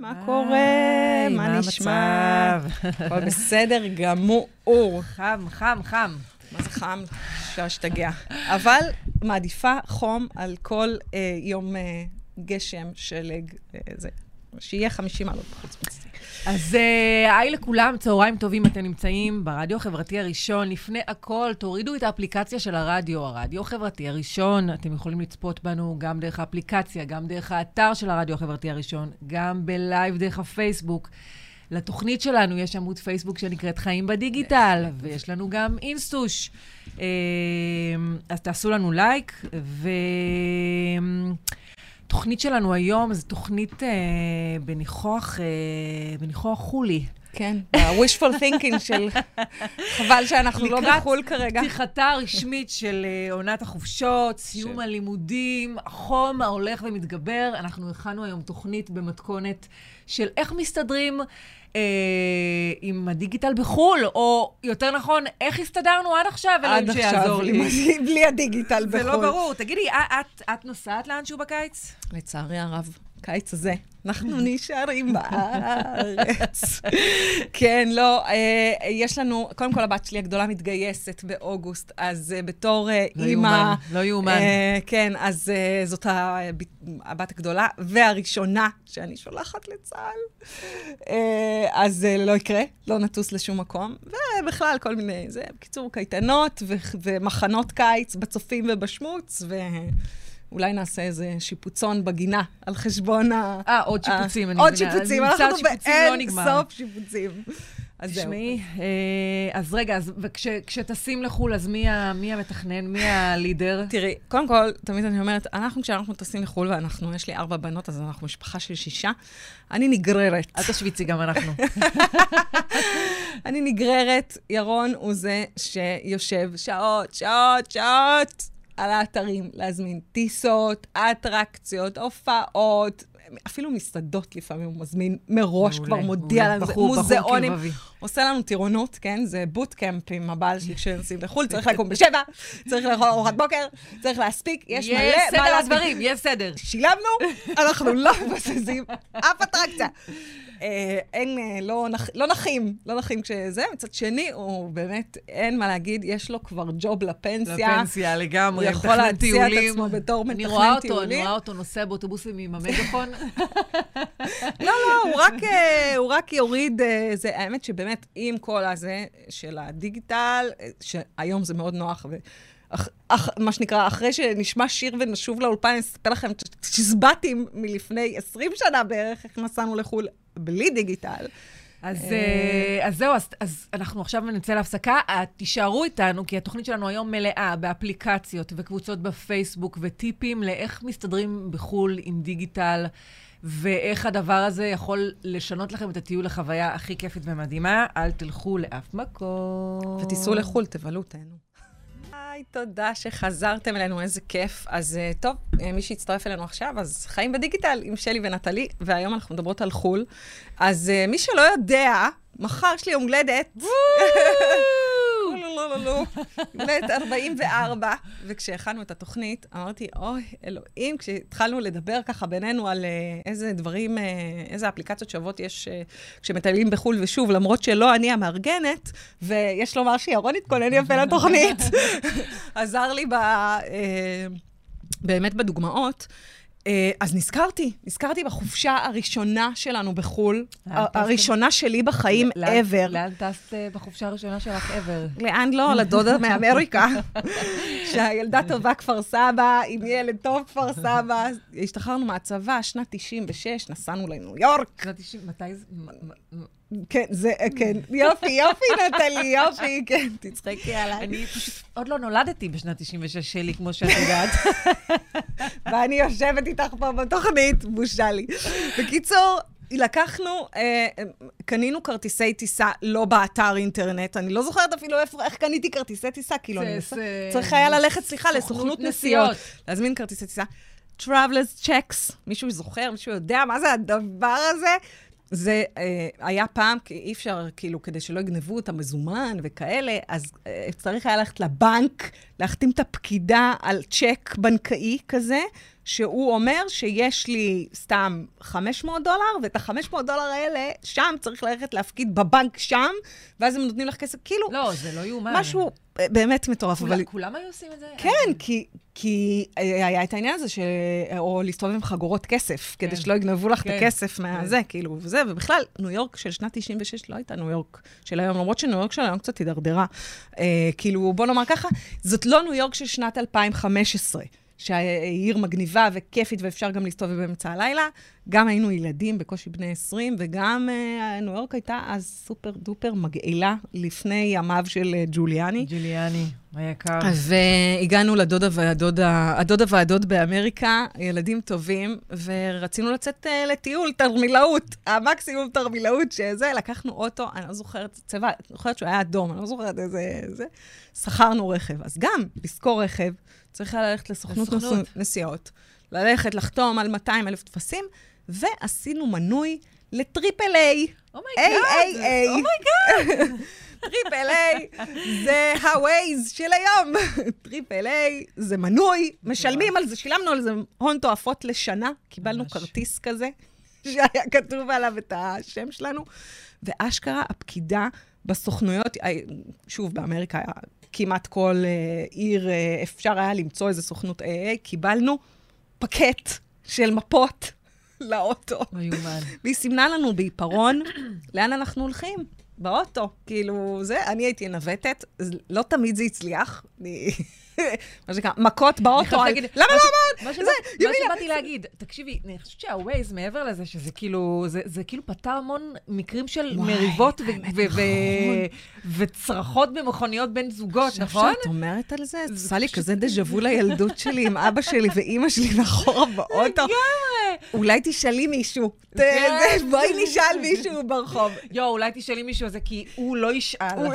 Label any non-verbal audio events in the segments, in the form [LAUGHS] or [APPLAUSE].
מה קורה? מה נשמע? הכל בסדר גמור. חם, חם, חם. מה זה חם? אפשר להשתגע. אבל מעדיפה חום על כל אה, יום אה, גשם, שלג, אה, זה. שיהיה 50 מעלות בחוץ. אז אה, היי לכולם, צהריים טובים, אתם נמצאים ברדיו החברתי הראשון. לפני הכל, תורידו את האפליקציה של הרדיו, הרדיו החברתי הראשון. אתם יכולים לצפות בנו גם דרך האפליקציה, גם דרך האתר של הרדיו החברתי הראשון, גם בלייב דרך הפייסבוק. לתוכנית שלנו יש עמוד פייסבוק שנקראת חיים בדיגיטל, ויש לנו גם אינסטוש. אה, אז תעשו לנו לייק, ו... התוכנית שלנו היום זו תוכנית אה, בניחוח, אה, בניחוח חולי. כן, ה-wishful thinking של... חבל שאנחנו לא בחו"ל כרגע. לקראת פתיחתה הרשמית של אה, עונת החופשות, סיום של- הלימודים, החום ההולך ומתגבר. אנחנו הכנו היום תוכנית במתכונת של איך מסתדרים אה, עם הדיגיטל בחו"ל, או יותר נכון, איך הסתדרנו עד עכשיו, אלוהים עד שיעזור עכשיו, לי. עם- בלי הדיגיטל בחו"ל. זה לא ברור. תגידי, את- את- את נוסעת לאנשהו בקיץ? לצערי הרב, קיץ הזה, אנחנו [LAUGHS] נשארים בארץ. כן, לא, אה, יש לנו, קודם כל הבת שלי הגדולה מתגייסת באוגוסט, אז אה, בתור אה, לא אימא... יאומן, לא יאומן. כן, אז זאת הבת- הגדולה והראשונה שאני שולחת לצה"ל. אז לא יקרה, לא נטוס לשום מקום. ובכלל, כל מיני, זה, בקיצור, קייטנות ו- ומחנות קיץ בצופים ובשמוץ, ואולי נעשה איזה שיפוצון בגינה על חשבון ה... אה, עוד שיפוצים, אני עוד מבינה. שיפוצים, מבצע אנחנו שיפוצים לא באין. סוף שיפוצים. אז זהו. תשמעי, אה, אז רגע, אז וכשטסים לחו"ל, אז מי המתכנן? מי הלידר? [LAUGHS] תראי, קודם כל, תמיד אני אומרת, אנחנו, כשאנחנו טסים לחו"ל, ואנחנו, יש לי ארבע בנות, אז אנחנו משפחה של שישה, אני נגררת. אל תשוויצי, גם אנחנו. [LAUGHS] אני נגררת, ירון הוא זה שיושב שעות, שעות, שעות על האתרים להזמין טיסות, אטרקציות, הופעות, אפילו מסעדות לפעמים הוא מזמין מראש, מעולה, כבר מודיע מעולה. לנו, בחור- בחור מוזיאונים. קרבבי. עושה לנו טירונות, כן? זה בוטקאמפ עם הבעל שלי כשנוסעים לחו"ל, צריך לקום בשבע, צריך לאכול ארוחת בוקר, צריך להספיק, יש מלא יש סדר להספיק. הדברים, יש סדר. שילמנו, אנחנו לא מבססים אף אטרקציה. אה, אין, אה, לא, נח, לא נחים, לא נחים כשזה. מצד שני, הוא באמת, אין מה להגיד, יש לו כבר ג'וב לפנסיה. לפנסיה לגמרי, הוא יכול להציע את טיולים. עצמו בתור אני מתכנן רואה אותו, אני טיולים. רואה אותו נוסע באוטובוסים עם המגפון. [LAUGHS] לא, לא, הוא רק, אה, הוא רק יוריד, זה, האמת שבאמת, עם כל הזה של הדיגיטל, שהיום זה מאוד נוח, ו... אח, אח, מה שנקרא, אחרי שנשמע שיר ונשוב לאולפן, אני אספר לכם צ'יזבטים מלפני 20 שנה בערך, איך נסענו לחו"ל בלי דיגיטל. אז, אה. אה, אז זהו, אז, אז אנחנו עכשיו נצא להפסקה. תישארו איתנו, כי התוכנית שלנו היום מלאה באפליקציות וקבוצות בפייסבוק וטיפים לאיך מסתדרים בחו"ל עם דיגיטל, ואיך הדבר הזה יכול לשנות לכם את הטיול לחוויה הכי כיפית ומדהימה. אל תלכו לאף מקום. ותיסעו לחו"ל, תבלו, תהנו. היי, תודה שחזרתם אלינו, איזה כיף. אז uh, טוב, uh, מי שהצטרף אלינו עכשיו, אז חיים בדיגיטל עם שלי ונטלי, והיום אנחנו מדברות על חו"ל. אז uh, מי שלא יודע, מחר יש לי יום הולדת. יום הולדת 44, וכשהכנו את התוכנית, אמרתי, אוי, אלוהים, כשהתחלנו לדבר ככה בינינו על uh, איזה דברים, uh, איזה אפליקציות שוות יש uh, כשמטיילים בחו"ל, ושוב, למרות שלא אני המארגנת, ויש לומר שירון התכונן יפה [LAUGHS] לתוכנית, [LAUGHS] עזר לי ב... באמת בדוגמאות. אה, אז נזכרתי, נזכרתי בחופשה הראשונה שלנו בחו"ל? הראשונה שלי בחיים ever. לאן טסת אה, בחופשה הראשונה שלך ever? לאן לא? לדודה [LAUGHS] מאמריקה. שהילדה טובה כפר סבא, עם ילד טוב כפר סבא. השתחררנו מהצבא, שנת 96, נסענו לניו יורק. שנת 90, מתי זה? כן, זה, כן. יופי, יופי, נטלי, יופי, כן, תצחקי עליי. אני פשוט עוד לא נולדתי בשנת 96 שלי, כמו שאת יודעת. [LAUGHS] ואני יושבת איתך פה בתוכנית, בושה לי. בקיצור, לקחנו, אה, קנינו כרטיסי טיסה לא באתר אינטרנט, אני לא זוכרת אפילו איפה, איך קניתי כרטיסי טיסה, כאילו, אני זה- צריך היה ללכת, סליחה, סוכנות לסוכנות נסיעות. נסיעות. להזמין כרטיסי טיסה. Travelers checks, מישהו זוכר, מישהו יודע מה זה הדבר הזה? זה אה, היה פעם, כי אי אפשר, כאילו, כדי שלא יגנבו את המזומן וכאלה, אז אה, צריך היה ללכת לבנק, להחתים את הפקידה על צ'ק בנקאי כזה, שהוא אומר שיש לי סתם 500 דולר, ואת ה-500 דולר האלה, שם צריך ללכת להפקיד בבנק שם, ואז הם נותנים לך כסף, כאילו... לא, זה לא יאומן. משהו באמת מטורף, כול, אבל... כולם היו עושים את זה? כן, כי, כי היה את העניין הזה, ש... או להסתובב עם חגורות כסף, כן. כדי שלא יגנבו לך כן. את הכסף מהזה, כן. כאילו, וזה, ובכלל, ניו יורק של שנת 96 לא הייתה ניו יורק של היום, למרות שניו יורק של היום קצת הידרדרה. אה, כאילו, בוא נאמר ככה, זאת לא ניו יורק של שנת 2015. שהעיר מגניבה וכיפית ואפשר גם להסתובב באמצע הלילה. גם היינו ילדים, בקושי בני 20, וגם uh, ניו יורק הייתה אז סופר דופר מגעילה לפני ימיו של uh, ג'וליאני. ג'וליאני, היקר. והגענו לדודה והדודה, הדודה והדוד באמריקה, ילדים טובים, ורצינו לצאת אה, לטיול, תרמילאות, המקסימום תרמילאות שזה, לקחנו אוטו, אני לא זוכרת צבע, אני זוכרת שהוא היה אדום, אני לא זוכרת איזה... זה, שכרנו רכב. אז גם, לשכור רכב, צריך היה ללכת לסוכנות נסיעות, ללכת לחתום על 200 אלף טפסים, ועשינו מנוי לטריפל איי. אומייגאד. אומייגאד. [LAUGHS] טריפל איי זה ה-Waze של היום. Triple A זה מנוי, משלמים על זה, שילמנו על זה הון תועפות לשנה, קיבלנו כרטיס כזה, שהיה כתוב עליו את השם שלנו, ואשכרה הפקידה בסוכנויות, שוב, באמריקה כמעט כל אה, עיר אה, אפשר היה למצוא איזה סוכנות AA, קיבלנו פקט של מפות לאוטו. לא יאומן. והיא סימנה לנו בעיפרון לאן אנחנו הולכים. באוטו. כאילו, זה, אני הייתי ענוותת, לא תמיד זה הצליח. אני... מה שנקרא, מכות באוטו. למה לא אמרת? מה שבאתי להגיד, תקשיבי, אני חושבת שהווייז, מעבר לזה שזה כאילו, זה כאילו פתר המון מקרים של מריבות נכון. וצרחות במכוניות בין זוגות, נכון? שאת אומרת על זה? זה עשה לי כזה דז'ה וו לילדות שלי עם אבא שלי ואימא שלי מאחורה באוטו. אולי תשאלי מישהו. כן. בואי נשאל מישהו ברחוב. יואו, אולי תשאלי מישהו על זה, כי הוא לא ישאל.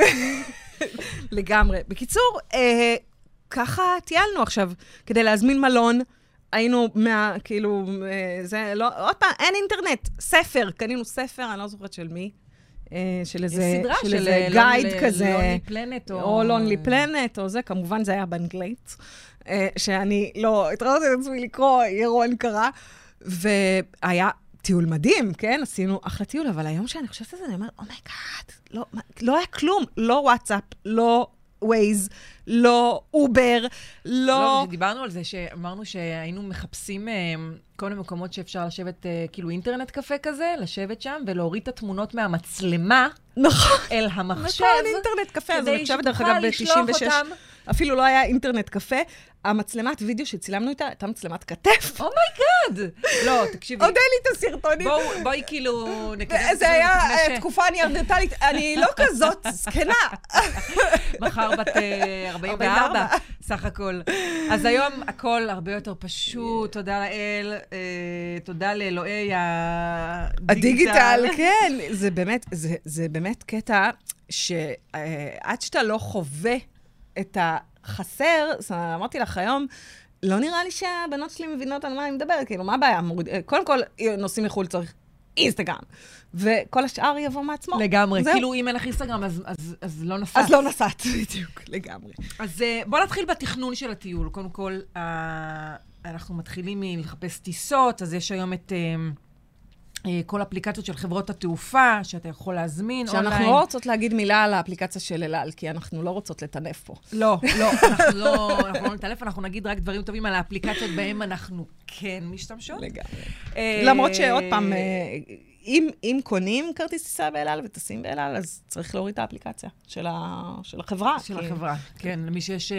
לגמרי. בקיצור, אה, ככה טיילנו עכשיו, כדי להזמין מלון. היינו מה, כאילו, אה, זה לא, עוד פעם, אין אינטרנט. ספר, קנינו ספר, אני לא זוכרת של מי. אה, של איזה, סדרה של איזה גייד כזה. לונלי פלנט או... או לונלי פלנט, או זה, כמובן זה היה באנגלית, שאני לא, התראות את עצמי לקרוא, ירון קרא, והיה טיול מדהים, כן? עשינו אחלה טיול, אבל היום שאני חושבת על זה, אני אומרת, oh my God, oh לא, לא היה כלום, לא וואטסאפ, לא Waze, לא Uber, לא... לא, דיברנו על זה, שאמרנו שהיינו מחפשים אה, כל מיני מקומות שאפשר לשבת, אה, כאילו אינטרנט קפה כזה, לשבת שם ולהוריד את התמונות מהמצלמה. נכון. אל המחשב. נכון, אינטרנט קפה, אז אני חושבת, דרך אגב, ב-96, אפילו לא היה אינטרנט קפה. המצלמת וידאו שצילמנו איתה הייתה מצלמת כתף. Oh my God! לא, תקשיבי. עוד אין לי את הסרטונים. בואי כאילו נקדם זה היה אה, תקופה ניאנדרטלית, אני לא כזאת זקנה. מחר בת 44, סך הכל. אז היום הכל הרבה יותר פשוט, תודה לאל, אה, תודה לאלוהי הדיגיטל. כן, זה באמת, זה באמת קטע שעד שאתה לא חווה את ה... חסר, זאת אומרת, אמרתי לך היום, לא נראה לי שהבנות שלי מבינות על מה אני מדברת, כאילו, מה הבעיה? מוריד... קודם כל, נוסעים מחו"ל צריך אינסטגרם, וכל השאר יבוא מעצמו. לגמרי, זהו. כאילו, אם אין לך אינסטגרם, אז, אז, אז לא נסעת. אז לא נסעת, [LAUGHS] בדיוק, לגמרי. אז אה, בוא נתחיל בתכנון של הטיול. קודם כל, אנחנו מתחילים מלחפש טיסות, אז יש היום את... Uh, אה, כל אפליקציות של חברות התעופה, שאתה יכול להזמין אונליין. שאנחנו לא רוצות להגיד מילה על האפליקציה של אל על, כי אנחנו לא רוצות לטנף פה. לא, לא, אנחנו לא, אנחנו לא נטנף, אנחנו נגיד רק דברים טובים על האפליקציות שבהם אנחנו כן משתמשות. לגמרי. אה, למרות שעוד פעם, אה, אם, אם קונים כרטיס טיסה באל על וטסים באל על, אז צריך להוריד את האפליקציה של, ה, של החברה. של כי... החברה, כן, למי שיש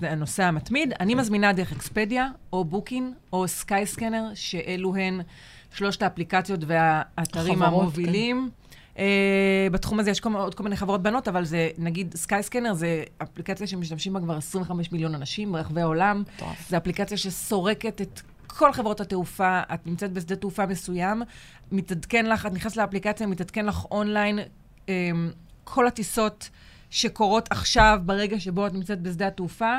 הנוסע המתמיד. אני מזמינה דרך Expedia, או Booking, או Skyscanner, שאלו הן... שלושת האפליקציות והאתרים חברות, המובילים. כן. אה, בתחום הזה יש כל, עוד כל מיני חברות בנות, אבל זה, נגיד, Skyscanner זה אפליקציה שמשתמשים בה כבר 25 מיליון אנשים ברחבי העולם. טוב. זו אפליקציה שסורקת את כל חברות התעופה. את נמצאת בשדה תעופה מסוים, מתעדכן לך, את נכנסת לאפליקציה, מתעדכן לך online אמ, כל הטיסות שקורות עכשיו, ברגע שבו את נמצאת בשדה התעופה.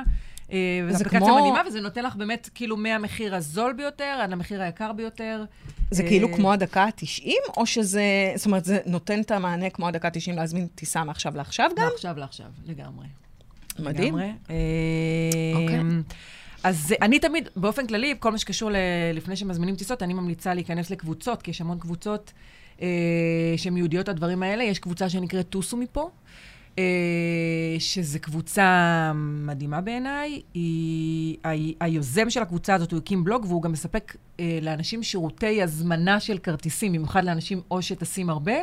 אה, וזו אפליקציה כמו... מדהימה, וזה נותן לך באמת כאילו מהמחיר הזול ביותר עד המחיר היקר ביותר. זה. כאילו כמו הדקה ה-90, או שזה, זאת אומרת, זה נותן את המענה כמו הדקה ה-90 להזמין טיסה מעכשיו לעכשיו גם? מעכשיו לעכשיו, לגמרי. מדהים. לגמרי. אוקיי. אז אה, אני תמיד, באופן כללי, כל מה שקשור ל... לפני שמזמינים טיסות, אני ממליצה להיכנס לקבוצות, כי יש המון קבוצות אה, שהן ייעודיות לדברים האלה. יש קבוצה שנקראת טוסו מפה. אה, שזו קבוצה מדהימה בעיניי. היוזם של הקבוצה הזאת, הוא הקים בלוג, והוא גם מספק אה, לאנשים שירותי הזמנה של כרטיסים, במיוחד לאנשים או שטסים הרבה,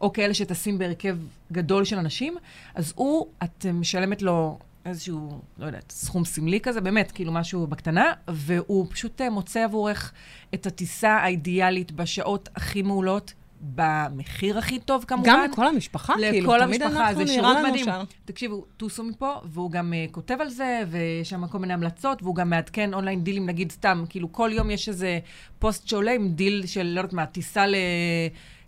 או כאלה שטסים בהרכב גדול של אנשים. אז הוא, את משלמת לו איזשהו, לא יודעת, סכום סמלי כזה, באמת, כאילו משהו בקטנה, והוא פשוט אה, מוצא עבורך את הטיסה האידיאלית בשעות הכי מעולות. במחיר הכי טוב כמובן. גם לכל המשפחה, כאילו, לכל המשפחה, זה שירות מדהים. שם. תקשיבו, טוסו מפה, והוא גם uh, כותב על זה, ויש שם כל מיני המלצות, והוא גם מעדכן אונליין דילים, נגיד סתם, כאילו כל יום יש איזה פוסט שעולה עם דיל של, לא יודעת מה, טיסה ל...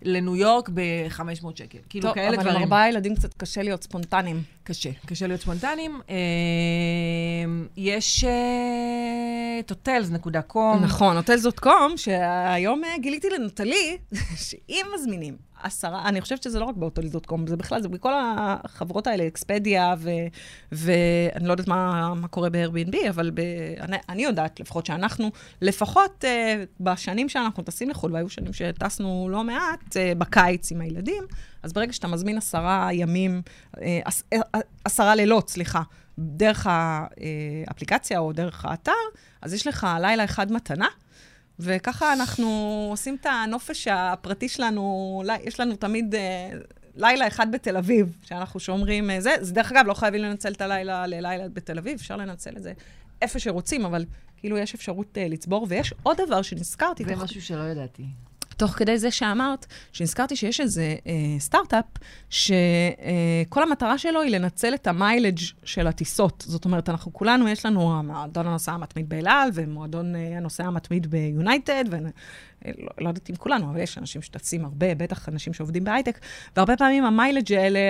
לניו יורק ב-500 שקל. כאילו, טוב, כאלה דברים. טוב, אבל עם ארבעה ילדים קצת קשה להיות ספונטניים. קשה, קשה להיות ספונטניים. אה, יש. אה, נכון, Hotels.com, שהיום אה, גיליתי לנטלי, [LAUGHS] שאם מזמינים עשרה, אני חושבת שזה לא רק ב Hotels.com, זה בכלל, זה בכל החברות האלה, Expedia, ואני לא יודעת מה, מה קורה ב-Airbnb, אבל ב, אני, אני יודעת, לפחות שאנחנו, לפחות uh, בשנים שאנחנו טסים לחו"ל, והיו שנים שטסנו לא מעט, uh, בקיץ עם הילדים, אז ברגע שאתה מזמין עשרה ימים, uh, עש, עשרה לילות, סליחה, דרך האפליקציה או דרך האתר, אז יש לך לילה אחד מתנה. וככה אנחנו עושים את הנופש הפרטי שלנו, יש לנו תמיד אה, לילה אחד בתל אביב, שאנחנו שומרים אה, זה. זה דרך אגב, לא חייבים לנצל את הלילה ללילה בתל אביב, אפשר לנצל את זה איפה שרוצים, אבל כאילו יש אפשרות uh, לצבור. ויש עוד דבר שנזכרתי. זה משהו שלא ידעתי. תוך כדי זה שאמרת, שנזכרתי שיש איזה אה, סטארט-אפ, שכל אה, המטרה שלו היא לנצל את המיילג' של הטיסות. זאת אומרת, אנחנו כולנו, יש לנו מועדון הנוסע המתמיד באל על, ומועדון אה, הנוסע המתמיד ביונייטד, ולא לא יודעת אם כולנו, אבל יש אנשים שטסים הרבה, בטח אנשים שעובדים בהייטק, והרבה פעמים המיילג' האלה,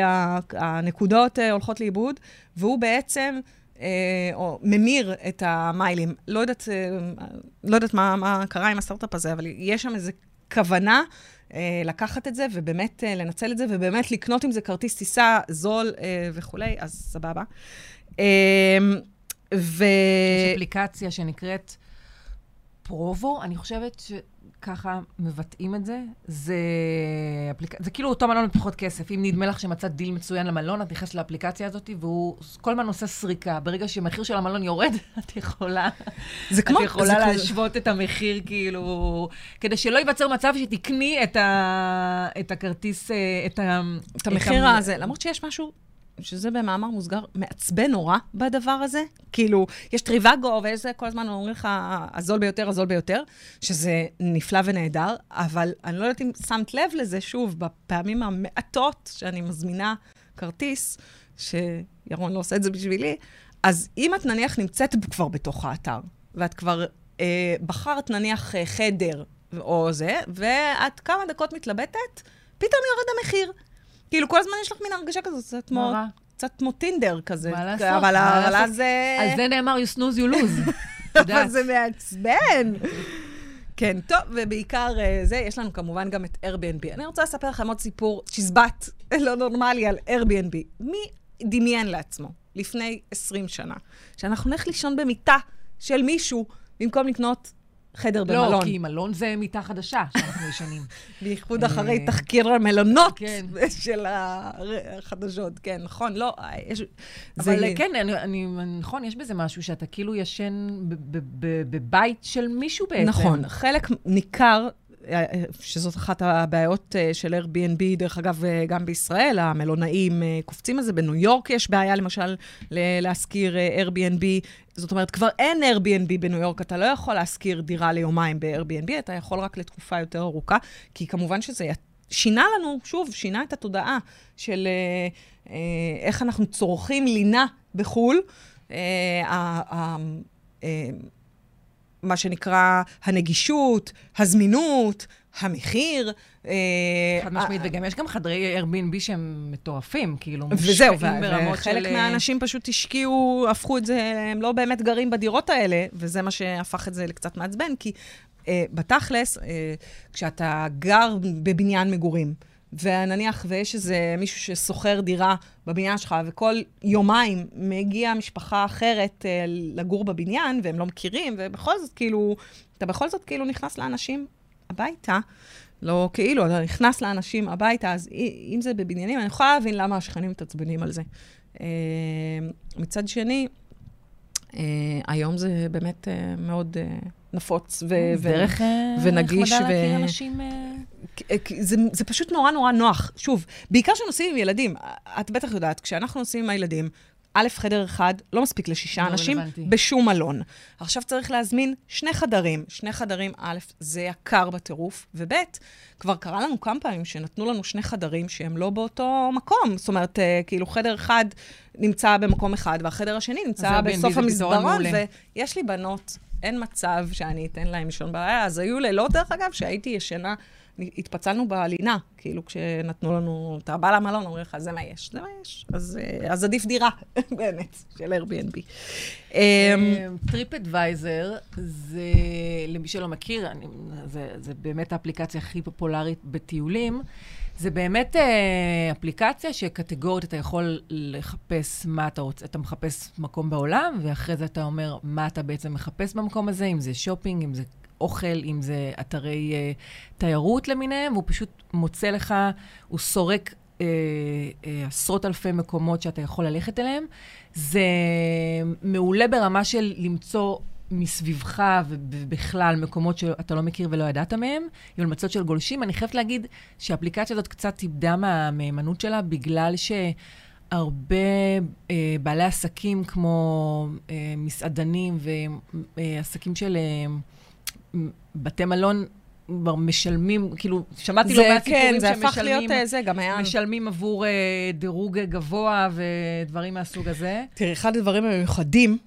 הנקודות אה, הולכות לאיבוד, והוא בעצם... אה, או ממיר את המיילים. לא יודעת, אה, לא יודעת מה, מה קרה עם הסטארט-אפ הזה, אבל יש שם איזה כוונה אה, לקחת את זה ובאמת אה, לנצל את זה, ובאמת לקנות עם זה כרטיס טיסה זול אה, וכולי, אז סבבה. אה, ו... יש אפליקציה שנקראת פרובו, אני חושבת ש... ככה מבטאים את זה, זה, אפליק... זה כאילו אותו מלון בפחות כסף. אם נדמה לך שמצאת דיל מצוין למלון, את נכנסת לאפליקציה הזאת, והוא כל הזמן עושה סריקה. ברגע שהמחיר של המלון יורד, [LAUGHS] את יכולה... זה כמו... את יכולה להשוות את המחיר, כאילו... כדי שלא ייווצר מצב שתקני את, ה... את הכרטיס, אה, את ה... את המחיר הזה. למרות שיש משהו שזה במאמר מוסגר מעצבן נורא בדבר הזה. כאילו, יש Trivago ויש זה, כל הזמן אומרים לך, הזול ביותר, הזול ביותר, שזה נפלא ונהדר, אבל אני לא יודעת אם שמת לב לזה, שוב, בפעמים המעטות שאני מזמינה כרטיס, שירון לא עושה את זה בשבילי, אז אם את נניח נמצאת כבר בתוך האתר, ואת כבר אה, בחרת נניח אה, חדר או זה, ואת כמה דקות מתלבטת, פתאום יורד המחיר. כאילו, כל הזמן יש לך מין הרגשה כזאת, זה כמו... קצת כמו טינדר כזה. מה לעשות? אבל אז... זה... על זה נאמר, you snooze, you lose. [LAUGHS] אבל זה מעצבן. כן, טוב, ובעיקר אה, זה, יש לנו כמובן גם את Airbnb. אני רוצה לספר לכם עוד סיפור צ'יזבט [LAUGHS] לא נורמלי על Airbnb. מי דמיין לעצמו לפני 20 שנה שאנחנו נלך לישון במיטה של מישהו במקום לקנות חדר לא, במלון. לא, כי מלון זה מיטה חדשה שאנחנו ישנים. [LAUGHS] בייחוד אחרי אה, תחקיר המלונות כן. [LAUGHS] של החדשות. כן, נכון, לא, יש... אבל כן, אני, נכון, יש בזה משהו שאתה כאילו ישן בבית של מישהו בעצם. נכון, חלק ניכר שזאת אחת הבעיות אה, של Airbnb, דרך אגב, אה, גם בישראל, המלונאים אה, קופצים על זה. בניו יורק יש בעיה, למשל, להשכיר Airbnb. זאת אומרת, כבר אין Airbnb בניו יורק, אתה לא יכול להשכיר דירה ליומיים ב-Airbnb, אתה יכול רק לתקופה יותר ארוכה, כי כמובן שזה שינה לנו, שוב, שינה את התודעה של איך אנחנו צורכים לינה בחו"ל. מה שנקרא הנגישות, הזמינות, המחיר. אה, חד משמעית, וגם יש גם חדרי Airbnb שהם מטורפים, כאילו, וזהו, וחלק של... מהאנשים פשוט השקיעו, הפכו את זה, הם לא באמת גרים בדירות האלה, וזה מה שהפך את זה לקצת מעצבן, כי uh, בתכלס, כשאתה גר בבניין מגורים, ונניח ויש איזה מישהו ששוכר דירה בבניין שלך, וכל יומיים מגיעה משפחה אחרת אה, לגור בבניין, והם לא מכירים, ובכל זאת, כאילו, אתה בכל זאת כאילו נכנס לאנשים הביתה, לא כאילו, אתה נכנס לאנשים הביתה, אז אם זה בבניינים, אני יכולה להבין למה השכנים מתעצבנים על זה. אה, מצד שני, אה, היום זה באמת אה, מאוד נפוץ ו- ו- דרך ונגיש. נחמדה להכיר אנשים... זה, זה פשוט נורא נורא נוח. שוב, בעיקר כשנוסעים עם ילדים, את בטח יודעת, כשאנחנו נוסעים עם הילדים, א', חדר אחד לא מספיק לשישה לא אנשים רלוונטי. בשום מלון. עכשיו צריך להזמין שני חדרים. שני חדרים, א', זה יקר בטירוף, וב', כבר קרה לנו כמה פעמים שנתנו לנו שני חדרים שהם לא באותו מקום. זאת אומרת, אה, כאילו חדר אחד נמצא במקום אחד, והחדר השני נמצא בסוף המסדרון, ויש לי בנות, אין מצב שאני אתן להם לישון בלילה. אז היו לילות, דרך אגב, שהייתי ישנה התפצלנו בלינה, כאילו כשנתנו לנו, אתה בא למלון, אומרים לך, זה מה יש, זה מה יש. אז, אה, אז עדיף דירה, [LAUGHS] באמת, של Airbnb. Trip אמ, Advisor, זה, למי שלא מכיר, אני, זה, זה באמת האפליקציה הכי פופולרית בטיולים. זה באמת אה, אפליקציה שקטגורית אתה יכול לחפש מה אתה רוצה. אתה מחפש מקום בעולם, ואחרי זה אתה אומר מה אתה בעצם מחפש במקום הזה, אם זה שופינג, אם זה אוכל, אם זה אתרי uh, תיירות למיניהם, והוא פשוט מוצא לך, הוא סורק uh, uh, עשרות אלפי מקומות שאתה יכול ללכת אליהם. זה מעולה ברמה של למצוא מסביבך ובכלל מקומות שאתה לא מכיר ולא ידעת מהם, עם המצות של גולשים. אני חייבת להגיד שהאפליקציה הזאת קצת איבדה מהמהימנות שלה, בגלל ש... הרבה אה, בעלי עסקים כמו אה, מסעדנים ועסקים של אה, בתי מלון כבר משלמים, כאילו, שמעתי לא מעט סיפורים כן, זה הפך להיות אה, זה, גם היה... משלמים עבור אה, דירוג גבוה ודברים מהסוג הזה. תראי, אחד הדברים המיוחדים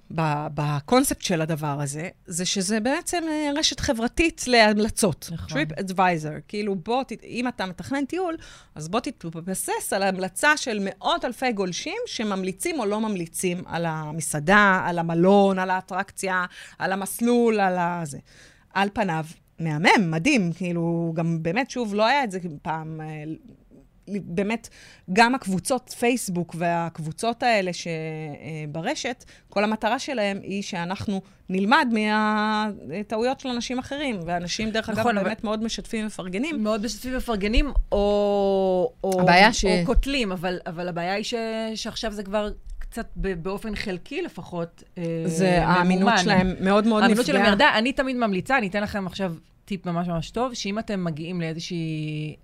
בקונספט של הדבר הזה, זה שזה בעצם אה, רשת חברתית להמלצות. נכון. TripAdvisor. כאילו, בוא, אם אתה מתכנן טיול, אז בוא תתבסס על המלצה של מאות אלפי גולשים שממליצים או לא ממליצים על המסעדה, על המלון, על האטרקציה, על המסלול, על הזה. על פניו, מהמם, מדהים, כאילו, גם באמת, שוב, לא היה את זה פעם. אה, באמת, גם הקבוצות פייסבוק והקבוצות האלה שברשת, כל המטרה שלהם היא שאנחנו נלמד מהטעויות של אנשים אחרים. ואנשים, דרך נכון, אגב, אבל... באמת מאוד משתפים ומפרגנים. מאוד משתפים ומפרגנים, או, או, או ש... קוטלים, אבל, אבל הבעיה היא ש... שעכשיו זה כבר קצת באופן חלקי לפחות אה, זה ממומן. האמינות שלהם מאוד מאוד נפגעה. האמינות שלהם ירדה. אני תמיד ממליצה, אני אתן לכם עכשיו טיפ ממש ממש טוב, שאם אתם מגיעים לאיזושהי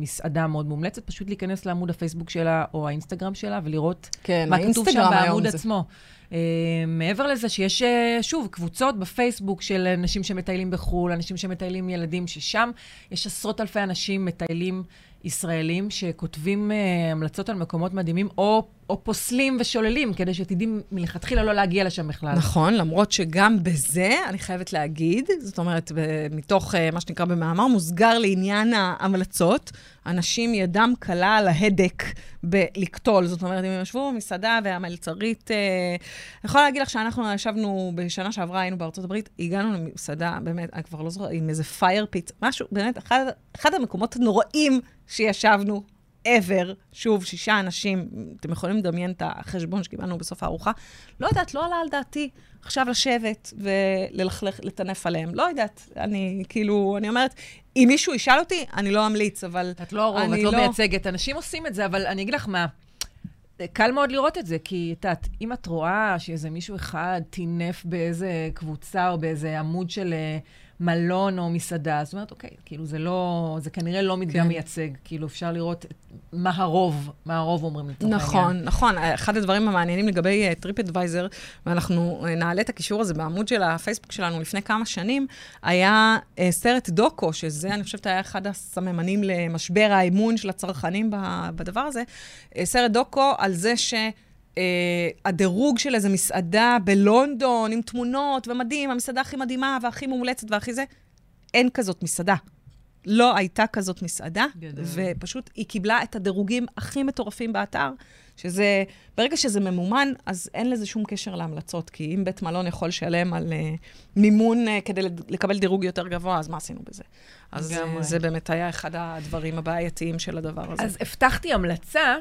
מסעדה מאוד מומלצת, פשוט להיכנס לעמוד הפייסבוק שלה או האינסטגרם שלה ולראות כן, מה כתוב שם בעמוד עצמו. Uh, מעבר לזה שיש, uh, שוב, קבוצות בפייסבוק של אנשים שמטיילים בחו"ל, אנשים שמטיילים ילדים, ששם יש עשרות אלפי אנשים מטיילים ישראלים שכותבים אה, המלצות על מקומות מדהימים, או, או פוסלים ושוללים, כדי שתדעי מלכתחילה לא להגיע לשם בכלל. נכון, למרות שגם בזה, אני חייבת להגיד, זאת אומרת, מתוך אה, מה שנקרא במאמר מוסגר לעניין ההמלצות, אנשים ידם קלה על ההדק בלקטול. זאת אומרת, אם הם ישבו במסעדה והמלצרית... אה, אני יכולה להגיד לך שאנחנו ישבנו, בשנה שעברה היינו בארצות הברית, הגענו למסעדה, באמת, אני כבר לא זוכרת, עם איזה fire pit, משהו, באמת, אחד, אחד המקומות הנוראים שישבנו ever, שוב, שישה אנשים, אתם יכולים לדמיין את החשבון שקיבלנו בסוף הארוחה. לא יודעת, לא עלה על דעתי עכשיו לשבת וללכלך, לטנף עליהם. לא יודעת, אני כאילו, אני אומרת, אם מישהו ישאל אותי, אני לא אמליץ, אבל... את לא הרוב, את לא, לא מייצגת. אנשים עושים את זה, אבל אני אגיד לך מה, קל מאוד לראות את זה, כי את יודעת, אם את רואה שאיזה מישהו אחד טינף באיזה קבוצה או באיזה עמוד של... מלון או מסעדה. זאת אומרת, אוקיי, כאילו זה לא, זה כנראה לא מדגם כן. מייצג. כאילו אפשר לראות מה הרוב, מה הרוב אומרים לצורך העניין. נכון, נכון. אחד הדברים המעניינים לגבי Trip אה, Advisor, ואנחנו אה, נעלה את הקישור הזה בעמוד של הפייסבוק שלנו לפני כמה שנים, היה אה, סרט דוקו, שזה, אני חושבת, היה אחד הסממנים למשבר האמון של הצרכנים בדבר הזה. אה, סרט דוקו על זה ש... אה, הדירוג של איזה מסעדה בלונדון עם תמונות ומדהים, המסעדה הכי מדהימה והכי מומלצת והכי זה, אין כזאת מסעדה. לא הייתה כזאת מסעדה, גדול. ופשוט היא קיבלה את הדירוגים הכי מטורפים באתר, שזה, ברגע שזה ממומן, אז אין לזה שום קשר להמלצות, כי אם בית מלון יכול לשלם על uh, מימון uh, כדי לקבל דירוג יותר גבוה, אז מה עשינו בזה? אז uh. זה באמת היה אחד הדברים הבעייתיים של הדבר הזה. אז הבטחתי המלצה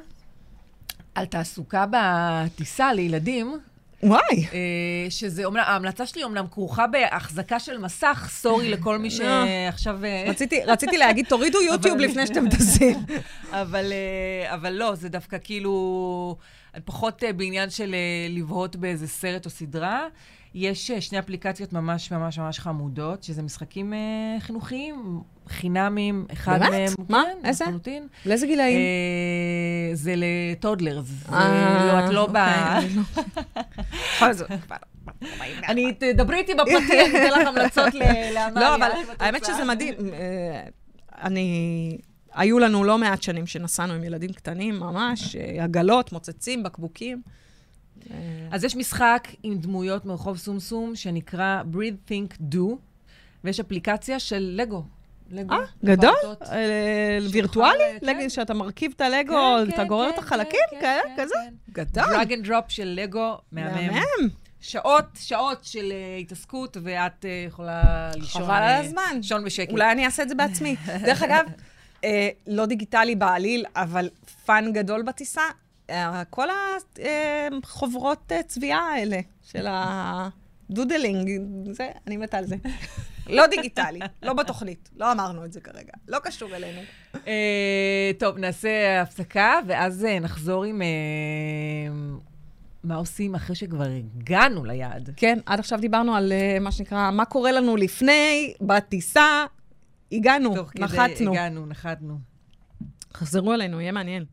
על תעסוקה בטיסה לילדים, וואי, אה, שזה אומנם, ההמלצה שלי אומנם כרוכה בהחזקה של מסך, סורי לכל מי שעכשיו... אה, רציתי, רציתי להגיד, תורידו יוטיוב לפני שאתם טסים. אבל, אה, אבל לא, זה דווקא כאילו פחות אה, בעניין של אה, לבהות באיזה סרט או סדרה. יש אה, שני אפליקציות ממש ממש ממש חמודות, שזה משחקים אה, חינוכיים, חינמים, אחד באמת? מהם... מה? כן, איזה? לחלוטין. לאיזה גילאים? אה, זה לטודלרס. אה, לא, את לא. אוקיי, אני לא- בכל זאת, [LAUGHS] אני, תדברי איתי בפרטי, אני אתן לך המלצות ל- [LAUGHS] לעמליה. לא, אבל האמת. שזה מדהים. [LAUGHS] אה, אני... היו לנו לא מעט שנים שנסענו עם ילדים קטנים, ממש, אה, עגלות, מוצצים, בקבוקים. אה, אז יש משחק עם דמויות מרחוב סומסום שנקרא Breathe Think Do, ויש אפליקציה של לגו. לגו. אה, גדול? אה, וירטואלי? כן. שאתה מרכיב את הלגו, כן, אתה כן, גורר את החלקים, כן, כזה? גדול. drag and drop של לגו, מהמם. מהמם. שעות, שעות של אה, התעסקות, ואת יכולה לישון... חבל על הזמן. לישון בשקט. אולי אני אעשה את זה בעצמי. [LAUGHS] דרך אגב, לא דיגיטלי בעליל, אבל fun גדול בטיסה, כל החוברות אה, צביעה האלה של ה doodling, זה, אני מתה על זה. לא דיגיטלי, לא בתוכנית, לא אמרנו את זה כרגע, לא קשור אלינו. אה, טוב, נעשה הפסקה, ואז אה, נחזור עם... אה, מה עושים אחרי שכבר הגענו ליעד. כן, עד עכשיו דיברנו על אה, מה שנקרא, מה קורה לנו לפני, בטיסה, הגענו, תוך כדי נחתנו. הגענו, נחתנו. חזרו אלינו, יהיה מעניין.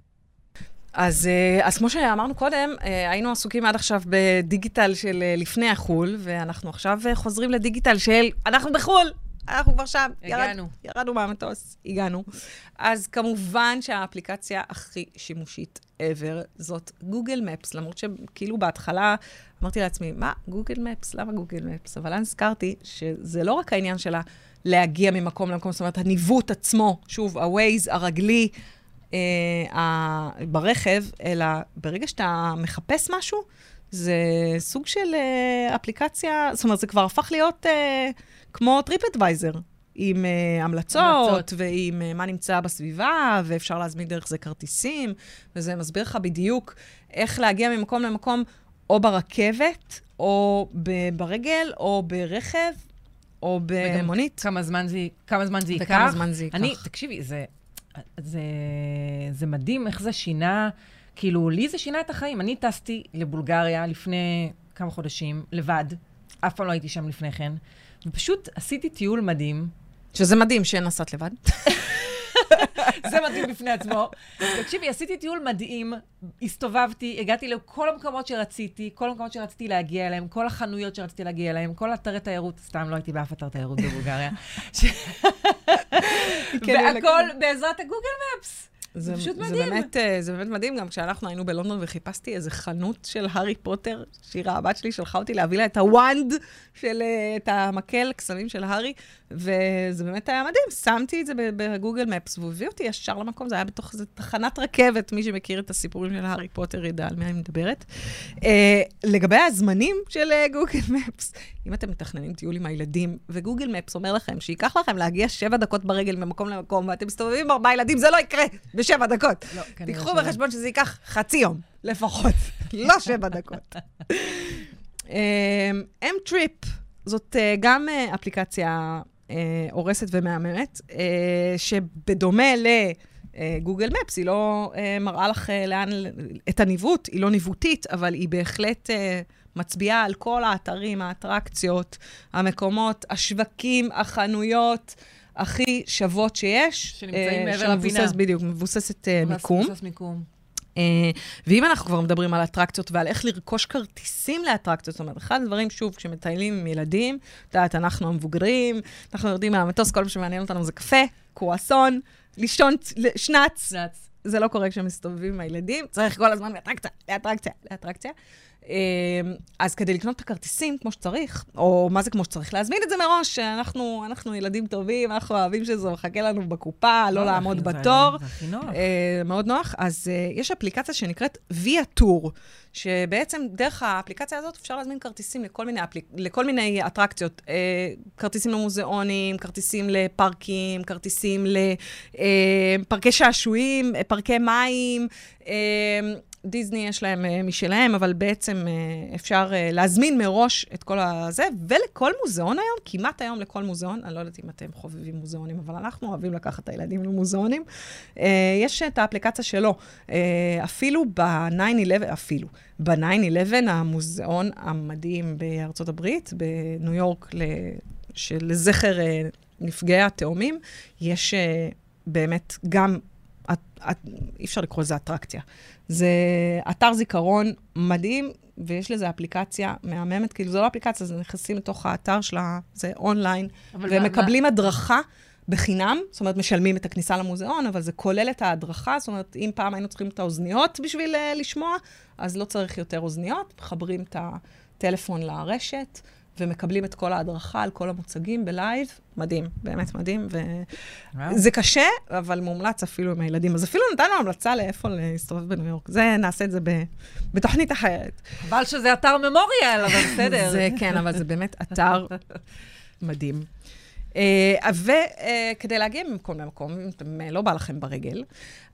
אז, אה, אז כמו שאמרנו קודם, אה, היינו עסוקים עד עכשיו בדיגיטל של אה, לפני החו"ל, ואנחנו עכשיו חוזרים לדיגיטל של אנחנו בחו"ל, אנחנו כבר שם. הגענו. ירד, ירדנו מהמטוס, הגענו. אז כמובן שהאפליקציה הכי שימושית ever זאת גוגל מפס, למרות שכאילו בהתחלה אמרתי לעצמי, מה, Google Maps? למה Google Maps? אבל אז נזכרתי שזה לא רק העניין שלה להגיע ממקום למקום, זאת אומרת, הניווט עצמו, שוב, ה-Waze, הרגלי, אה, ברכב, אלא ברגע שאתה מחפש משהו, זה סוג של אה, אפליקציה, זאת אומרת, זה כבר הפך להיות אה, כמו TripAdvisor, עם אה, המלצות, המלצות. ועם אה, מה נמצא בסביבה, ואפשר להזמין דרך זה כרטיסים, וזה מסביר לך בדיוק איך להגיע ממקום למקום, או ברכבת, או ב- ברגל, או ברכב, או במונית. כמה זמן זה, כמה זמן זה ייקח. וכמה זמן זה ייקח. אני, תקשיבי, זה, זה, זה מדהים איך זה שינה, כאילו, לי זה שינה את החיים. אני טסתי לבולגריה לפני כמה חודשים, לבד, אף פעם לא הייתי שם לפני כן, ופשוט עשיתי טיול מדהים. שזה מדהים שנסעת לבד. [LAUGHS] [LAUGHS] זה מדהים בפני עצמו. תקשיבי, עשיתי טיול מדהים, הסתובבתי, הגעתי לכל המקומות שרציתי, כל המקומות שרציתי להגיע אליהם, כל החנויות שרציתי להגיע אליהם, כל אתרי תיירות, סתם לא הייתי באף אתר תיירות בבולגריה. כן, והכל בעזרת הגוגל מפס. זה פשוט זה מדהים. באמת, אה, זה באמת מדהים, גם כשאנחנו היינו בלונדון וחיפשתי איזה חנות של הארי פוטר, שירה, הבת שלי שלחה אותי להביא לה את הוואנד של, אה, את המקל קסמים של הארי, וזה באמת היה מדהים. שמתי את זה בגוגל מפס, והוא הביא אותי ישר למקום, זה היה בתוך איזו תחנת רכבת, מי שמכיר את הסיפורים של הארי פוטר ידע על מי אני מדברת. אה, לגבי הזמנים של אה, גוגל [LAUGHS] מפס, אם אתם מתכננים טיול עם הילדים, וגוגל מפס אומר לכם שייקח לכם להגיע שבע דקות ברגל ממקום למקום, ואתם מסתובבים עם ארבעה ילדים, זה לא יקרה בשבע דקות. לא, תיקחו. בחשבון שזה ייקח חצי יום, לפחות, [LAUGHS] לא שבע דקות. [LAUGHS] M-Trip, זאת אה, גם אה, אפליקציה אה, הורסת ומהממת, אה, שבדומה לגוגל מפס, היא לא אה, מראה לך אה, לאן, את הניווט, היא לא ניווטית, אבל היא בהחלט אה, מצביעה על כל האתרים, האטרקציות, המקומות, השווקים, החנויות. הכי שוות שיש. שנמצאים אה, מעבר לפינה. בדיוק, מבוססת אה, מיקום. מבוסס מיקום. אה, ואם אנחנו כבר מדברים על אטרקציות ועל איך לרכוש כרטיסים לאטרקציות, זאת אומרת, אחד הדברים, שוב, כשמטיילים עם ילדים, את יודעת, אנחנו המבוגרים, אנחנו יורדים מהמטוס, כל מה שמעניין אותנו זה קפה, קרואסון, לישון, שנץ. נץ. זה לא קורה כשמסתובבים עם הילדים, צריך כל הזמן מאטרקציה, לאטרקציה, לאטרקציה. אז כדי לקנות את הכרטיסים כמו שצריך, או מה זה כמו שצריך? להזמין את זה מראש, אנחנו, אנחנו ילדים טובים, אנחנו אוהבים שזה מחכה לנו בקופה, לא לעמוד בתור. זה הכי נוח. מאוד נוח. אז יש אפליקציה שנקראת ויה טור, שבעצם דרך האפליקציה הזאת אפשר להזמין כרטיסים לכל מיני, אפליק... לכל מיני אטרקציות. כרטיסים למוזיאונים, כרטיסים לפארקים, כרטיסים לפארקי שעשועים, פארקי מים. דיסני יש להם uh, משלהם, אבל בעצם uh, אפשר uh, להזמין מראש את כל הזה, ולכל מוזיאון היום, כמעט היום לכל מוזיאון, אני לא יודעת אם אתם חובבים מוזיאונים, אבל אנחנו אוהבים לקחת את הילדים למוזיאונים, יש את האפליקציה שלו. אפילו ב-9-11, אפילו, ב-9-11, המוזיאון המדהים בארצות הברית, בניו יורק, לזכר נפגעי התאומים, יש באמת גם... אי אפשר לקרוא לזה אטרקציה. זה אתר זיכרון מדהים, ויש לזה אפליקציה מהממת, כאילו זו לא אפליקציה, זה נכנסים לתוך האתר שלה, זה אונליין, ומקבלים מה... הדרכה בחינם, זאת אומרת, משלמים את הכניסה למוזיאון, אבל זה כולל את ההדרכה, זאת אומרת, אם פעם היינו צריכים את האוזניות בשביל uh, לשמוע, אז לא צריך יותר אוזניות, מחברים את הטלפון לרשת. ומקבלים את כל ההדרכה על כל המוצגים ב live. מדהים, באמת מדהים. וזה קשה, אבל מומלץ אפילו עם הילדים. אז אפילו נתנו המלצה לאיפה להסתובב בניו יורק. זה, נעשה את זה ב, בתוכנית אחרת. חבל שזה אתר memorial, אבל בסדר. זה, כן, אבל זה באמת אתר מדהים. אה, וכדי אה, להגיע ממקום למקום, אם אתם לא בא לכם ברגל,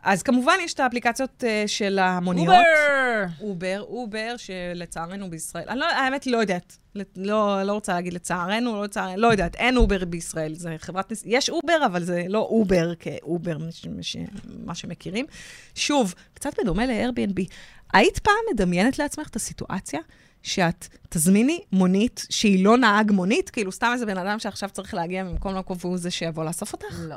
אז כמובן יש את האפליקציות של המוניות. Uber! Uber, Uber, שלצערנו בישראל, אני לא, האמת לא יודעת. לא, לא רוצה להגיד לצערנו, לא לצערנו, לא יודעת, אין Uber בישראל. זה חברת נס... יש Uber, אבל זה לא Uber כ Uber, מש, מש, מה שמכירים. שוב, קצת בדומה ל-Airbnb. היית פעם מדמיינת לעצמך את הסיטואציה שאת תזמיני מונית שהיא לא נהג מונית? כאילו, סתם איזה בן אדם שעכשיו צריך להגיע ממקום למקום והוא זה שיבוא לאסוף אותך? לא.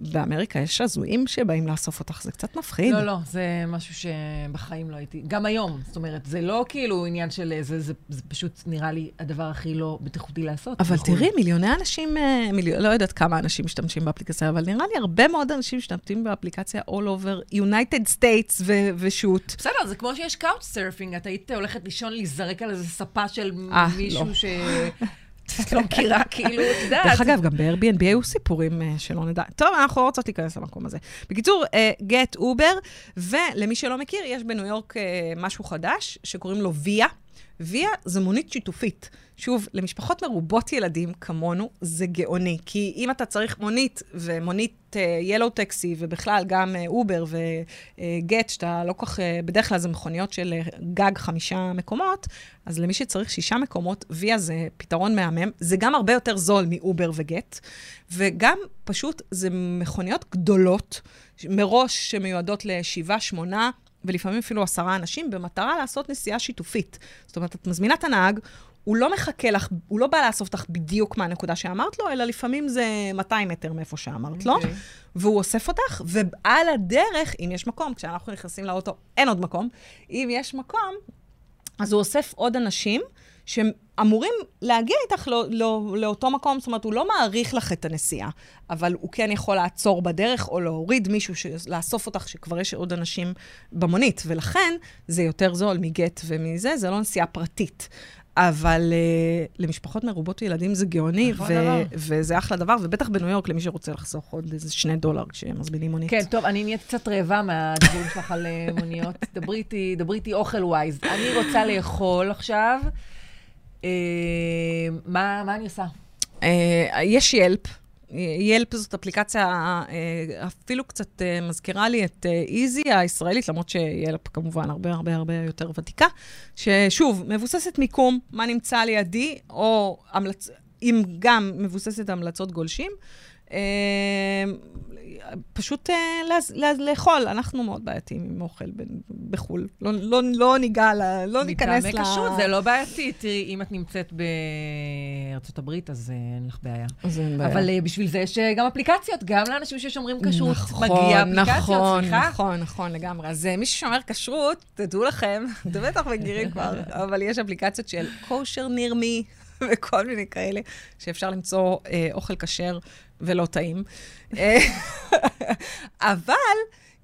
באמריקה יש הזויים שבאים לאסוף אותך, זה קצת מפחיד. לא, לא, זה משהו שבחיים לא הייתי. גם היום, זאת אומרת, זה לא כאילו עניין של... זה, זה, זה פשוט נראה לי הדבר הכי לא בטיחותי לעשות. אבל בכל... תראי, מיליוני אנשים, אה, מיליון, לא יודעת כמה אנשים משתמשים באפליקציה, אבל נראה לי הרבה מאוד אנשים משתמשים באפליקציה all over United States ו- ושוט. בסדר, זה כמו שיש קאוט סרפינג, את היית הולכת לישון להיזרק על איזה ספה של אה, אה, מישהו לא. ש... [LAUGHS] את לא מכירה, כאילו, את יודעת. דרך אגב, גם ב-Airbnb היו סיפורים uh, שלא נדע. טוב, אנחנו לא רוצות להיכנס למקום הזה. בקיצור, Gett uh, Uber, ולמי שלא מכיר, יש בניו יורק uh, משהו חדש, שקוראים לו Via. Via זה מונית שיתופית. שוב, למשפחות מרובות ילדים כמונו, זה גאוני. כי אם אתה צריך מונית, ומונית ילו uh, טקסי, ובכלל גם אובר uh, וגט, שאתה לא כל כך, uh, בדרך כלל זה מכוניות של uh, גג חמישה מקומות, אז למי שצריך שישה מקומות, Via זה פתרון מהמם. זה גם הרבה יותר זול מ Uber ו Gett, וגם פשוט זה מכוניות גדולות, מראש שמיועדות לשבעה, שמונה, ולפעמים אפילו עשרה אנשים, במטרה לעשות נסיעה שיתופית. זאת אומרת, את מזמינה את הנהג, הוא לא מחכה לך, הוא לא בא לאסוף אותך בדיוק מהנקודה שאמרת לו, אלא לפעמים זה 200 מטר מאיפה שאמרת okay. לו, אוקיי. והוא אוסף אותך, ועל הדרך, אם יש מקום, כשאנחנו נכנסים לאוטו, אין עוד מקום, אם יש מקום, אז הוא אוסף עוד אנשים, שאמורים להגיע איתך לא, לא, לאותו מקום, זאת אומרת, הוא לא מעריך לך את הנסיעה, אבל הוא כן יכול לעצור בדרך או להוריד מישהו, ש... לאסוף אותך, שכבר יש עוד אנשים במונית, ולכן זה יותר זול מגט ומזה, זה לא נסיעה פרטית. אבל uh, למשפחות מרובות ילדים זה גאוני, ו- וזה אחלה דבר, ובטח בניו יורק למי שרוצה לחסוך עוד איזה שני דולר כשמזמינים מונית. כן, טוב, אני נהיית קצת רעבה מהדיבורים שלך על אה, מוניות. [LAUGHS] דברי איתי, דברי איתי אוכל ווייז. אני רוצה לאכול עכשיו. אה, מה, מה אני עושה? אה, יש ילפ. ילפ זאת אפליקציה אה, אפילו קצת אה, מזכירה לי את איזי הישראלית, למרות שילפ כמובן הרבה הרבה הרבה יותר ותיקה, ששוב, מבוססת מיקום, מה נמצא לידי, או המלצ... אם גם מבוססת המלצות גולשים. פשוט אה, לאכול. אנחנו מאוד בעייתיים עם אוכל בחו"ל. לא, לא, לא ניגע, לא ניכנס ל... מטעמי כשרות זה לא בעייתי. תראי, אם את נמצאת בארצות הברית, אז אה, אין לך בעיה. אז אין בעיה. אבל אה, בשביל זה יש גם אפליקציות, גם לאנשים ששומרים כשרות. נכון, מגיע אפליקציות, נכון, סליחה. נכון, נכון, לגמרי. אז מי ששומר כשרות, תדעו לכם, [LAUGHS] אתם בטח מכירים כבר, [LAUGHS] אבל יש אפליקציות של kosher near me. וכל מיני כאלה, שאפשר למצוא אה, אוכל כשר ולא טעים. אה, אבל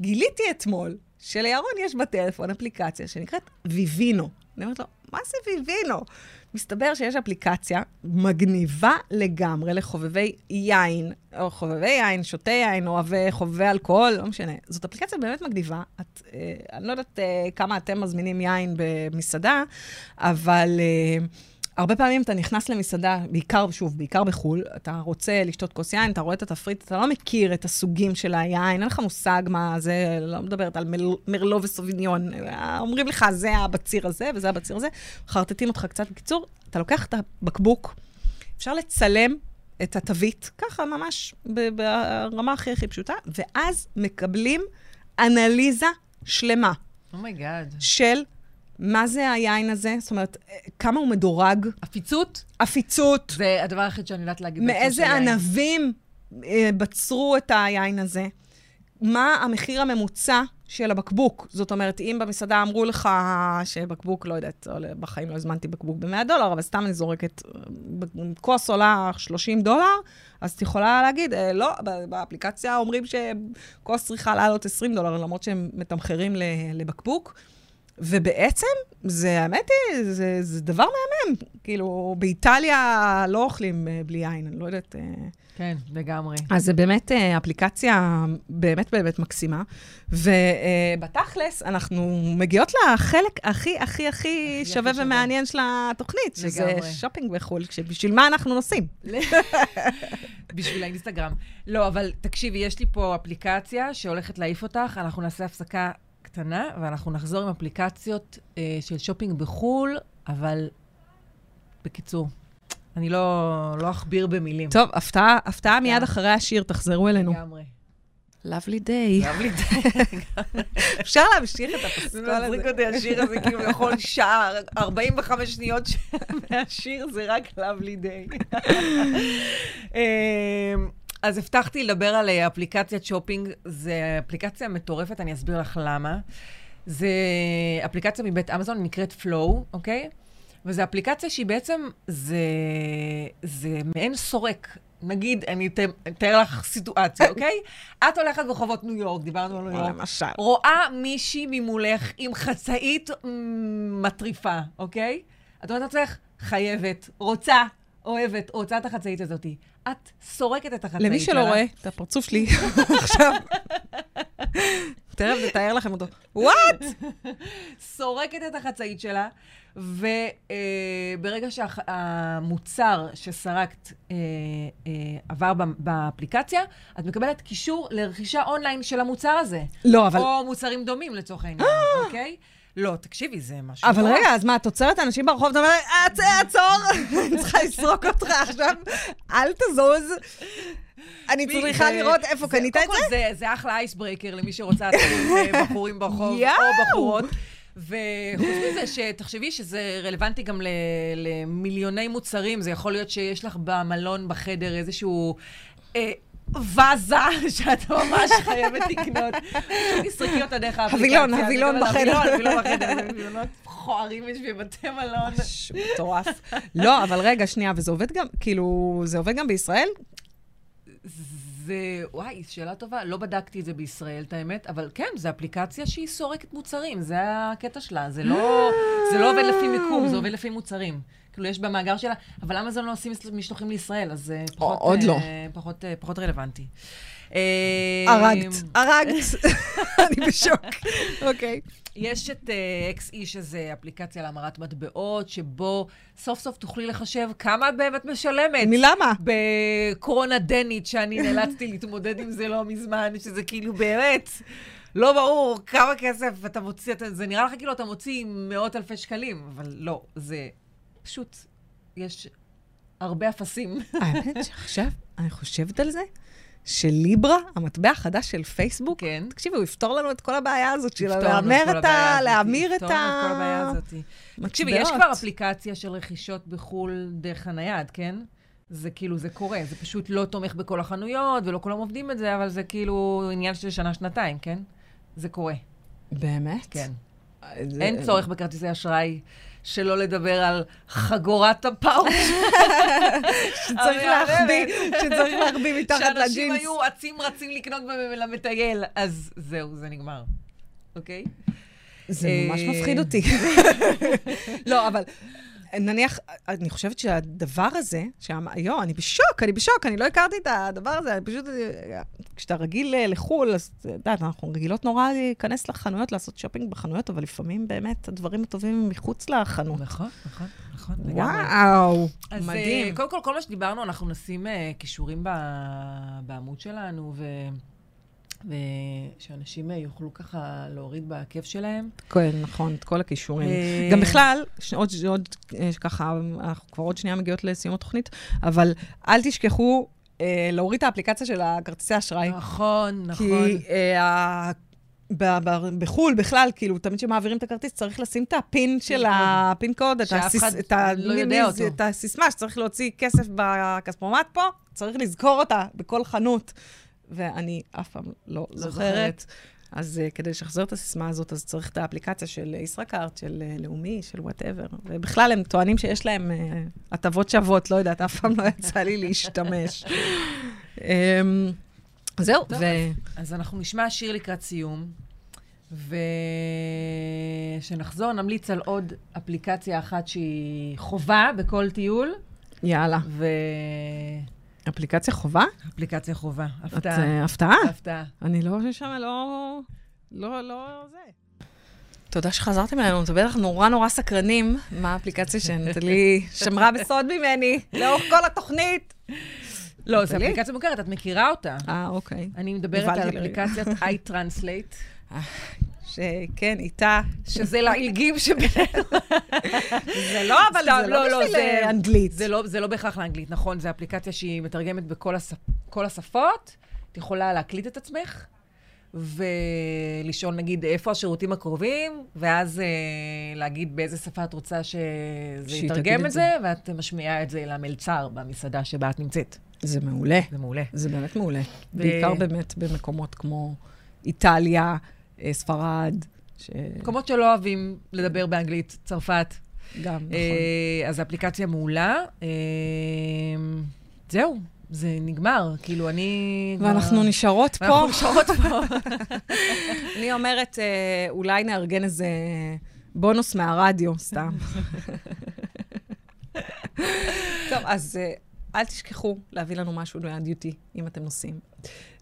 גיליתי אתמול שלירון יש בטלפון אפליקציה שנקראת ויבינו. אני אומרת לו, מה זה ויבינו? מסתבר שיש אפליקציה מגניבה לגמרי לחובבי יין, או חובבי יין, שותי יין, אוהבי חובבי אלכוהול, לא משנה. זאת אפליקציה באמת מגניבה. את, אה, אני לא יודעת אה, כמה אתם מזמינים יין במסעדה, אבל... אה, הרבה פעמים אתה נכנס למסעדה, בעיקר, שוב, בעיקר בחו"ל, אתה רוצה לשתות כוס יין, אתה רואה את התפריט, אתה לא מכיר את הסוגים של היין, אין לך מושג מה זה, לא מדברת על מר, מרלו וסוביניון, אומרים לך, זה הבציר הזה וזה הבציר הזה, חרטטים אותך קצת. בקיצור, אתה לוקח את הבקבוק, אפשר לצלם את התווית, ככה ממש ברמה הכי הכי פשוטה, ואז מקבלים אנליזה שלמה. Oh my God. Oh של מה זה היין הזה? זאת אומרת, כמה הוא מדורג? עפיצות? עפיצות. זה הדבר היחיד שאני יודעת להגיד. מאיזה ענבים אה, בצרו את היין הזה? מה המחיר הממוצע של הבקבוק? זאת אומרת, אם במסעדה אמרו לך שבקבוק, לא יודעת, בחיים לא הזמנתי בקבוק ב-100 דולר, אבל סתם אני זורקת, כוס עולה 30 דולר, אז את יכולה להגיד, אה, לא, באפליקציה אומרים שכוס צריכה לעלות 20 דולר, למרות שהם מתמחרים לבקבוק. ובעצם, זה, האמת היא, זה, זה דבר מהמם. כאילו, באיטליה לא אוכלים אה, בלי יין, אני לא יודעת... אה. כן, לגמרי. אז זה באמת אה, אפליקציה באמת באמת מקסימה. ובתכלס, אנחנו מגיעות לחלק הכי, הכי, הכי שווה ומעניין של התוכנית, שזה שופינג בחו"ל, שבשביל מה אנחנו נוסעים? [LAUGHS] בשביל האינסטגרם. לא, אבל תקשיבי, יש לי פה אפליקציה שהולכת להעיף אותך, אנחנו נעשה הפסקה קטנה, ואנחנו נחזור עם אפליקציות אה, של שופינג בחו"ל, אבל בקיצור, אני לא, לא אכביר במילים. טוב, הפתעה, הפתעה מיד אחרי השיר, תחזרו אלינו. לגמרי. Lovely day. Lovely day. [LAUGHS] אפשר להמשיך את הפסקול הזה. זה מצחיק אותי, השיר הזה, כאילו, בכל שעה, 45 שניות מהשיר זה רק Lovely day. [LAUGHS] אז הבטחתי לדבר על אה, אפליקציית שופינג. זו אפליקציה מטורפת, אני אסביר לך למה. זו אפליקציה מבית אמזון, נקראת Flow, אוקיי? וזו אפליקציה שהיא בעצם, זה, זה מעין סורק. נגיד, אני אתאר לך סיטואציה, [LAUGHS] אוקיי? את הולכת ברחובות ניו יורק, דיברנו על ניו יורק. למשל. רואה מישהי ממולך עם חצאית מטריפה, אוקיי? את אומרת לעצמך, חייבת, רוצה, אוהבת, רוצה את החצאית הזאת. את סורקת את החצאית שלה. למי שלא רואה את הפרצוף שלי [LAUGHS] עכשיו, תכף נתאר לכם אותו. וואט? סורקת את החצאית שלה, וברגע שהמוצר שסרקת אה, אה, עבר באפליקציה, את מקבלת קישור לרכישה אונליין של המוצר הזה. לא, אבל... או מוצרים דומים לצורך העניין, אוקיי? לא, תקשיבי, זה משהו... אבל רגע, אז מה, את עוצרת אנשים ברחוב, אתה אומר, עצור, [LAUGHS] אני צריכה לסרוק אותך עכשיו, אל תזוז. אני צריכה לראות איפה קנית את זה. זה אחלה אייסברייקר למי שרוצה לעשות [LAUGHS] בחורים ברחוב, או בחורות. וחוץ מזה, שתחשבי שזה רלוונטי גם למיליוני מוצרים, זה יכול להיות שיש לך במלון, בחדר, איזשהו... אה, ואזה שאת ממש חייבת לקנות. תסרקי אותה דרך האפליקציה. הווילון, הווילון בחדר. הווילון בחדר, מכוערים יש בבתי מלון. מטורף. לא, אבל רגע, שנייה, וזה עובד גם, כאילו, זה עובד גם בישראל? זה, וואי, שאלה טובה. לא בדקתי את זה בישראל, את האמת, אבל כן, זו אפליקציה שהיא סורקת מוצרים, זה הקטע שלה. זה לא, זה לא עובד לפי מיקום, זה עובד לפי מוצרים. כאילו, יש במאגר שלה, אבל למה זה לא עושים משלוחים לישראל? אז זה פחות... עוד לא. פחות, פחות רלוונטי. הרגת, הרגת. [LAUGHS] אני בשוק. אוקיי. יש את XE, שזה אפליקציה להמרת מטבעות, שבו סוף סוף תוכלי לחשב כמה את באמת משלמת. מלמה? בקורונה דנית, שאני נאלצתי להתמודד עם זה לא מזמן, שזה כאילו באמת... לא ברור כמה כסף אתה מוציא, זה נראה לך כאילו אתה מוציא מאות אלפי שקלים, אבל לא, זה פשוט, יש הרבה אפסים. האמת שעכשיו, אני חושבת על זה, שליברה, המטבע החדש של פייסבוק, כן. תקשיבו, הוא יפתור לנו את כל הבעיה הזאת של להמר את ה... להמיר את ה... יפתור לנו את כל הבעיה הזאת. תקשיבי, יש כבר אפליקציה של רכישות בחו"ל דרך הנייד, כן? זה כאילו, זה קורה. זה פשוט לא תומך בכל החנויות, ולא כולם עובדים את זה, אבל זה כאילו עניין של שנה-שנתיים, כן? זה קורה. באמת? כן. זה... אין צורך בכרטיסי אשראי. שלא לדבר על חגורת הפאוץ'. [LAUGHS] שצריך להחביא, שצריך להחביא מתחת לג'ינס. שאנשים היו אצים רצים לקנות למטייל, אז זהו, זה נגמר. אוקיי? זה אה, ממש מפחיד אותי. [LAUGHS] לא, אבל נניח, אני חושבת שהדבר הזה, יואו, אני בשוק, אני בשוק, אני לא הכרתי את הדבר הזה, אני פשוט, כשאתה רגיל אה, לחו"ל, אז את יודעת, אנחנו רגילות נורא להיכנס לחנויות, לעשות שופינג בחנויות, אבל לפעמים באמת הדברים הטובים הם מחוץ לחנות. נכון, נכון, נכון. וואו, אז מדהים. אה, קודם כל, כל מה שדיברנו, אנחנו נשים אה, קישורים ב- בעמוד שלנו, ו... ושאנשים אה, יוכלו ככה להוריד בכיף שלהם. כן, נכון, את כל הכישורים. אה, גם בכלל, עוד, עוד אה, ככה, אנחנו כבר עוד שנייה מגיעות לסיום התוכנית, אבל אל תשכחו אה, להוריד את האפליקציה של הכרטיסי אשראי. נכון, נכון. כי אה, ב- ב- בחו"ל בכלל, כאילו, תמיד כשמעבירים את הכרטיס, צריך לשים את הפין של. הפין קוד, את הסיס- את ה- לא. את הסיסמה שצריך להוציא כסף בכספומט פה, צריך לזכור אותה בכל חנות. ואני אף פעם לא לא זוכרת. אז uh, כדי לשחזר את הסיסמה הזאת, אז צריך את האפליקציה של ישראכרט, של uh, לאומי, של וואטאבר. ובכלל, הם טוענים שיש להם uh, הטבות שוות, לא יודעת, אף פעם לא יצא לי להשתמש. um, [LAUGHS] זהו, טוב, ו... אז אנחנו נשמע שיר לקראת סיום, ושנחזור, נמליץ על עוד אפליקציה אחת שהיא חובה בכל טיול, יאללה. אפליקציה חובה? ואפליקציה חובה. הפתעה. אה, הפתעה? הפתעה. אני לא חושבת שם, לא... לא, לא זה. תודה שחזרתם אלינו, אתם בטח נורא נורא סקרנים מה האפליקציה שנטלי שמרה בסוד ממני לאורך כל התוכנית. לא, זו? אפליקציה מוכרת, את מכירה אותה. אה, אוקיי. אני מדברת על. אפליקציית [LAUGHS] iTranslate, שכן, איתה. שזה לעילגים שבינינו. זה לא, אבל זה לא לא, בשביל זה- אה, אנגלית. זה לא, זה לא בהכרח לאנגלית, נכון, זו אפליקציה שהיא מתרגמת בכל השפ... כל השפות. את יכולה להקליט את עצמך, ולשאול, נגיד, איפה השירותים הקרובים, ואז אה, להגיד באיזה שפה את רוצה שזה יתרגם את זה. זה, ואת משמיעה את זה למלצר במסעדה שבה את נמצאת. זה מעולה. זה מעולה. זה באמת מעולה. בעיקר באמת במקומות כמו איטליה, ספרד, ש... מקומות שלא אוהבים לדבר באנגלית, צרפת. גם, נכון. אה, אז אפליקציה מעולה. אה, זהו, זה נגמר. כאילו, אני... כבר- ואנחנו נשארות פה. ואנחנו נשארות פה. [LAUGHS] אני אומרת, אה, אולי נארגן איזה בונוס מהרדיו, סתם. [LAUGHS] טוב, אז אה, אל תשכחו להביא לנו משהו מהדיוטי, אם אתם נוסעים.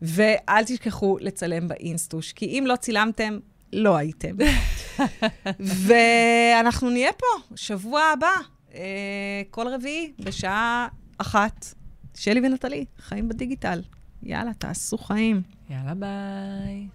ואל תשכחו לצלם באינסטוש, כי אם לא צילמתם, לא הייתם. [LAUGHS] ואנחנו נהיה פה שבוע הבא, אה, כל רביעי, בשעה אחת. שלי ונטלי, חיים בדיגיטל. יאללה, תעשו חיים. יאללה, ביי.